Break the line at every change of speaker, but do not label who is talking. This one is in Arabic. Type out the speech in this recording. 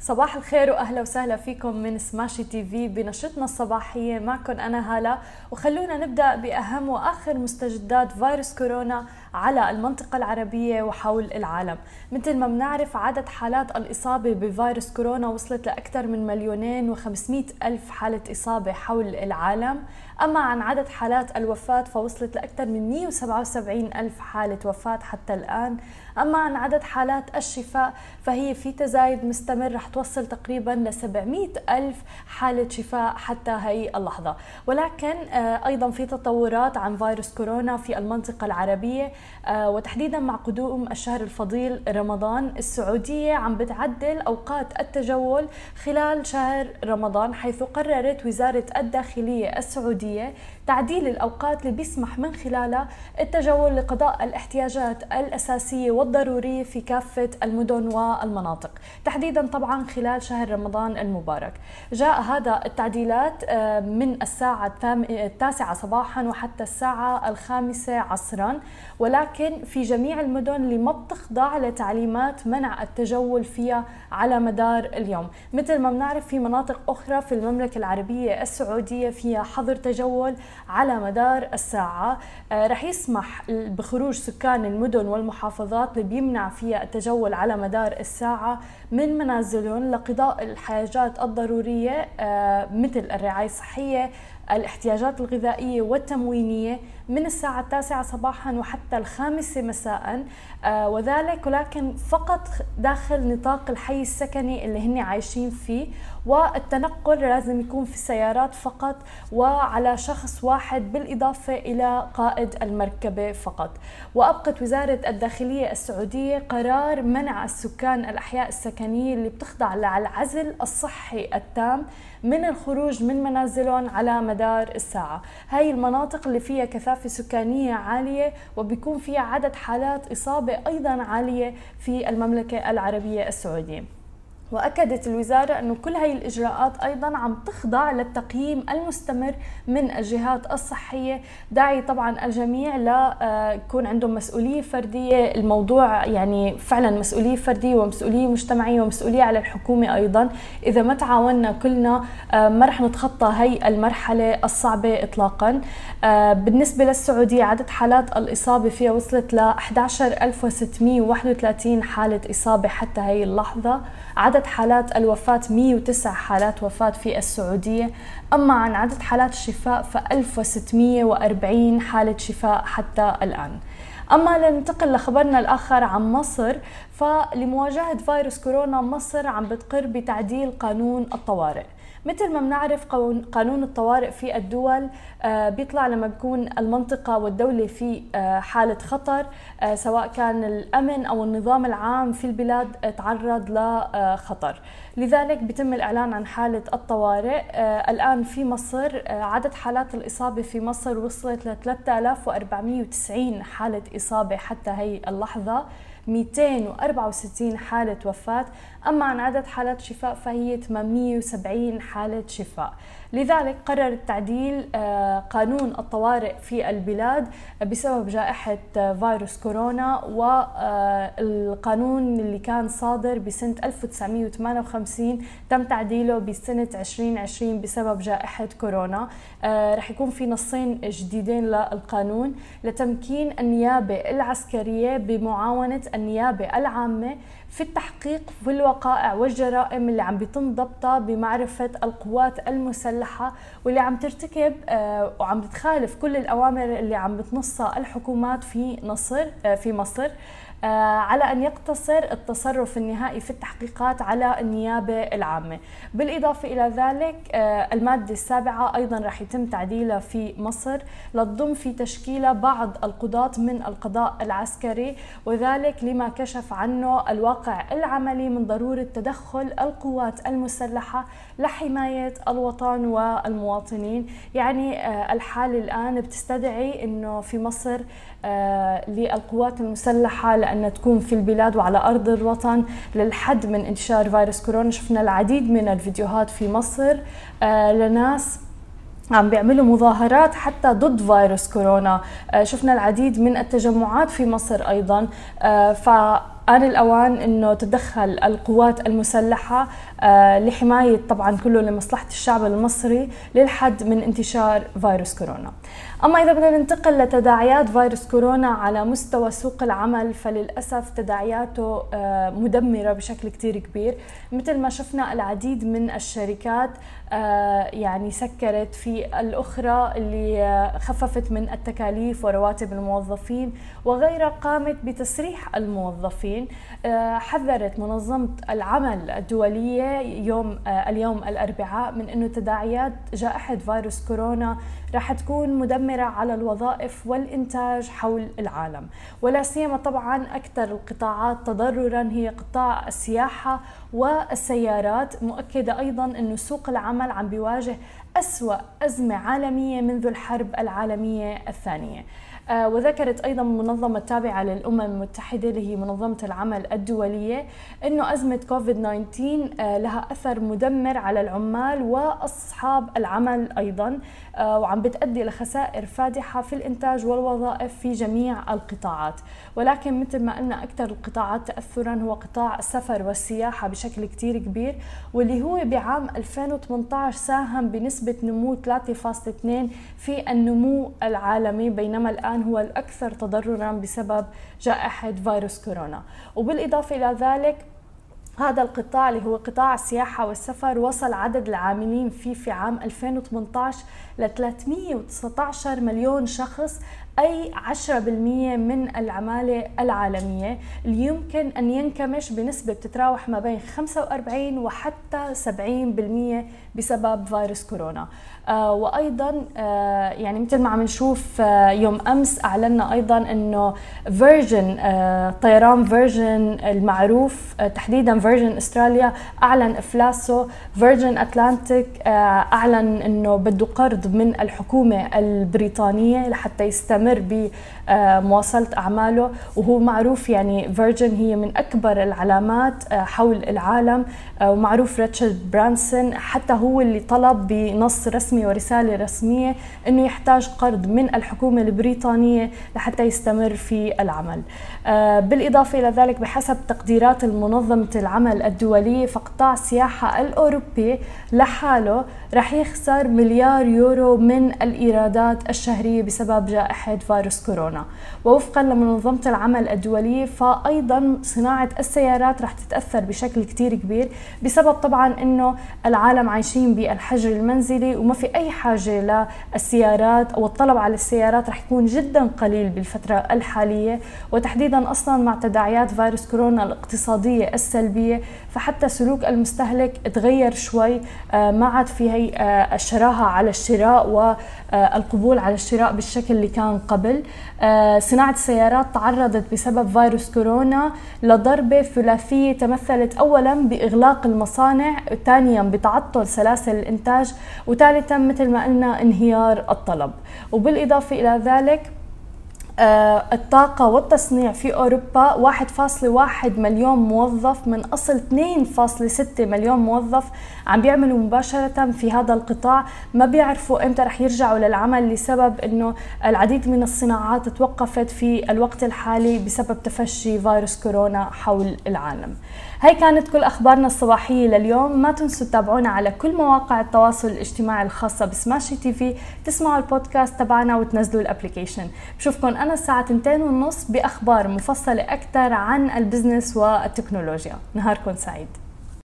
صباح الخير وأهلا وسهلا فيكم من سماشي تي في بنشرتنا الصباحية. معكم أنا هالة. وخلونا نبدأ بأهم وآخر مستجدات فيروس كورونا. على المنطقة العربية وحول العالم. مثل ما بنعرف عدد حالات الإصابة بفيروس كورونا وصلت لأكثر من مليونين و500 ألف حالة إصابة حول العالم. أما عن عدد حالات الوفاة فوصلت لأكثر من 177 ألف حالة وفاة حتى الآن. أما عن عدد حالات الشفاء فهي في تزايد مستمر رح توصل تقريبا ل 700 ألف حالة شفاء حتى هي اللحظة. ولكن آه، أيضا في تطورات عن فيروس كورونا في المنطقة العربية. وتحديدا مع قدوم الشهر الفضيل رمضان السعودية عم بتعدل أوقات التجول خلال شهر رمضان حيث قررت وزارة الداخلية السعودية تعديل الأوقات اللي بيسمح من خلالها التجول لقضاء الاحتياجات الأساسية والضرورية في كافة المدن والمناطق. تحديدا طبعا خلال شهر رمضان المبارك. جاء هذا التعديلات آه، من الساعة التاسعة صباحا وحتى الساعة الخامسة عصرا ولكن في جميع المدن اللي ما بتخضع لتعليمات منع التجول فيها على مدار اليوم. مثل ما بنعرف في مناطق أخرى في المملكة العربية السعودية فيها حظر تجول على مدار الساعة. آه، رح يسمح بخروج سكان المدن والمحافظات اللي بيمنع فيها التجول على مدار الساعة من منازلهم لقضاء الحاجات الضرورية آه، مثل الرعاية الصحية الاحتياجات الغذائية والتموينية من الساعة التاسعة صباحا وحتى الخامسة مساء آه، وذلك ولكن فقط داخل نطاق الحي السكني اللي هن عايشين فيه. والتنقل لازم يكون في السيارات فقط وعلى شخص واحد بالإضافة إلى قائد المركبة فقط. وأبقت وزارة الداخلية السعودية قرار منع السكان الأحياء السكنية اللي بتخضع للعزل الصحي التام من الخروج من منازلهم على مدار الساعة. هاي المناطق اللي فيها كثافة سكانية عالية وبيكون فيها عدد حالات إصابة أيضا عالية في المملكة العربية السعودية. وأكدت الوزارة انه كل هاي الإجراءات أيضا عم تخضع للتقييم المستمر من الجهات الصحية داعي طبعا الجميع لا آه، يكون عندهم مسؤولية فردية. الموضوع يعني فعلا مسؤولية فردية ومسؤولية مجتمعية ومسؤولية على الحكومة أيضا. إذا ما تعاوننا كلنا آه، ما رح نتخطى هي المرحلة الصعبة اطلاقا. آه، بالنسبة للسعودية عدد حالات الإصابة فيها وصلت ل 11631 حالة إصابة حتى هي اللحظة. عدد حالات الوفاة 109 حالات وفاة في السعودية. أما عن عدد حالات الشفاء ف 1640 حالة شفاء حتى الآن. أما لننتقل لخبرنا الآخر عن مصر فلمواجهة فيروس كورونا مصر عم بتقر بتعديل قانون الطوارئ. مثل ما بنعرف قانون الطوارئ في الدول آه، بيطلع لما بيكون المنطقة والدولة في آه، حالة خطر آه، سواء كان الأمن أو النظام العام في البلاد تعرض لخطر لذلك بيتم الإعلان عن حالة الطوارئ. الآن في مصر عدد حالات الإصابة في مصر وصلت ل 3490 حالة إصابة حتى هي اللحظة. 264 حالة وفاة. أما عن عدد حالات شفاء فهي 870 حالة شفاء. لذلك قرر تعديل آه، قانون الطوارئ في البلاد بسبب جائحة آه، فيروس كورونا والقانون اللي كان صادر بسنة 1958 تم تعديله بسنة 2020 بسبب جائحة كورونا. آه، رح يكون في نصين جديدين للقانون لتمكين النيابة العسكرية بمعاونة النيابة العامة في التحقيق في الوقائع والجرائم اللي عم بيتم ضبطها بمعرفة القوات المسلحة واللي عم ترتكب آه، وعم بتخالف كل الأوامر اللي عم بتنصها الحكومات في مصر آه، في مصر. على أن يقتصر التصرف النهائي في التحقيقات على النيابة العامة. بالإضافة إلى ذلك آه، المادة السابعة أيضا رح يتم تعديلها في مصر لتضم في تشكيلها بعض القضاة من القضاء العسكري وذلك لما كشف عنه الواقع العملي من ضرورة تدخل القوات المسلحة لحماية الوطن والمواطنين. يعني آه، الحالة الآن بتستدعي أنه في مصر للقوات المسلحة لأن تكون في البلاد وعلى أرض الوطن للحد من انتشار فيروس كورونا. شفنا العديد من الفيديوهات في مصر آه، لناس عم بيعملوا مظاهرات حتى ضد فيروس كورونا. آه، شفنا العديد من التجمعات في مصر أيضا. آه، ف آن الأوان أنه تدخل القوات المسلحة آه، لحماية طبعا كله لمصلحة الشعب المصري للحد من انتشار فيروس كورونا. أما إذا بدنا ننتقل لتداعيات فيروس كورونا على مستوى سوق العمل فللأسف تداعياته آه، مدمرة بشكل كتير كبير. مثل ما شفنا العديد من الشركات آه، يعني سكرت في الأخرى اللي خففت من التكاليف ورواتب الموظفين وغيرها قامت بتسريح الموظفين. حذرت منظمة العمل الدولية يوم اليوم الأربعاء من أنه تداعيات جائحة فيروس كورونا رح تكون مدمرة على الوظائف والإنتاج حول العالم. ولا سيما طبعا أكثر القطاعات تضررا هي قطاع السياحة والسيارات. مؤكدة أيضا أنه سوق العمل عم بيواجه أسوأ أزمة عالمية منذ الحرب العالمية الثانية. آه، وذكرت أيضا منظمة تابعة للأمم المتحدة اللي هي منظمة العمل الدولية إنه أزمة كوفيد 19 آه، لها أثر مدمر على العمال وأصحاب العمل أيضا آه، وعم بتؤدي لخسائر فادحة في الإنتاج والوظائف في جميع القطاعات. ولكن مثل ما قلنا أكثر القطاعات تاثرا هو قطاع السفر والسياحة بشكل كثير كبير واللي هو بعام 2018 ساهم بنسبة نمو 3.2 في النمو العالمي بينما الآن هو الأكثر تضررا بسبب جائحة فيروس كورونا. وبالإضافة إلى ذلك هذا القطاع اللي هو قطاع السياحة والسفر وصل عدد العاملين فيه في عام 2018 ل 319 مليون شخص أي 10% من العمالة العالمية اللي يمكن أن ينكمش بنسبة بتتراوح ما بين 45 وحتى 70% بسبب فيروس كورونا. آه وأيضا آه يعني مثل ما عم نشوف آه يوم أمس أعلنا أيضا إنه فيرجن آه طيران فيرجن المعروف آه تحديدا فيرجن أستراليا أعلن افلاسه فيرجن أتلانتيك آه أعلن إنه بده قرض من الحكومة البريطانية لحتى يستمر بمواصلة أعماله وهو معروف يعني فيرجن هي من أكبر العلامات آه حول العالم آه ومعروف ريتشارد برانسون حتى هو اللي طلب بنص رسمي رسمي ورسالة رسمية أنه يحتاج قرض من الحكومة البريطانية لحتى يستمر في العمل. آه، بالإضافة إلى ذلك بحسب تقديرات المنظمة العمل الدولية فقطاع السياحة الأوروبي لحاله رح يخسر مليار يورو من الإيرادات الشهرية بسبب جائحة فيروس كورونا. ووفقا لمنظمة العمل الدولية فأيضا صناعة السيارات رح تتأثر بشكل كتير كبير بسبب طبعا أنه العالم عايشين بالحجر المنزلي وما في أي حاجة للسيارات أو الطلب على السيارات رح يكون جدا قليل بالفترة الحالية. وتحديدا أصلا مع تداعيات فيروس كورونا الاقتصادية السلبية فحتى سلوك المستهلك تغير شوي. آه، ما عاد في هي آه، الشراهة على الشراء والقبول على الشراء بالشكل اللي كان قبل آه، صناعة السيارات تعرضت بسبب فيروس كورونا لضربة ثلاثية تمثلت أولا بإغلاق المصانع ثانيا بتعطل سلاسل الإنتاج وثالثا مثل ما قلنا انهيار الطلب. وبالإضافة إلى ذلك الطاقة والتصنيع في أوروبا 1.1 مليون موظف من أصل 2.6 مليون موظف عم بيعملوا مباشرة في هذا القطاع. ما بيعرفوا إمتى رح يرجعوا للعمل لسبب أنه العديد من الصناعات توقفت في الوقت الحالي بسبب تفشي فيروس كورونا حول العالم. هي كانت كل أخبارنا الصباحية لليوم. ما تنسوا تتابعونا على كل مواقع التواصل الاجتماعي الخاصة بسماشي TV. تسمعوا البودكاست تبعنا وتنزلوا ال application. بشوفكم أنا الساعة 2 ونص بأخبار مفصلة أكثر عن ال business والتكنولوجيا. نهاركم سعيد.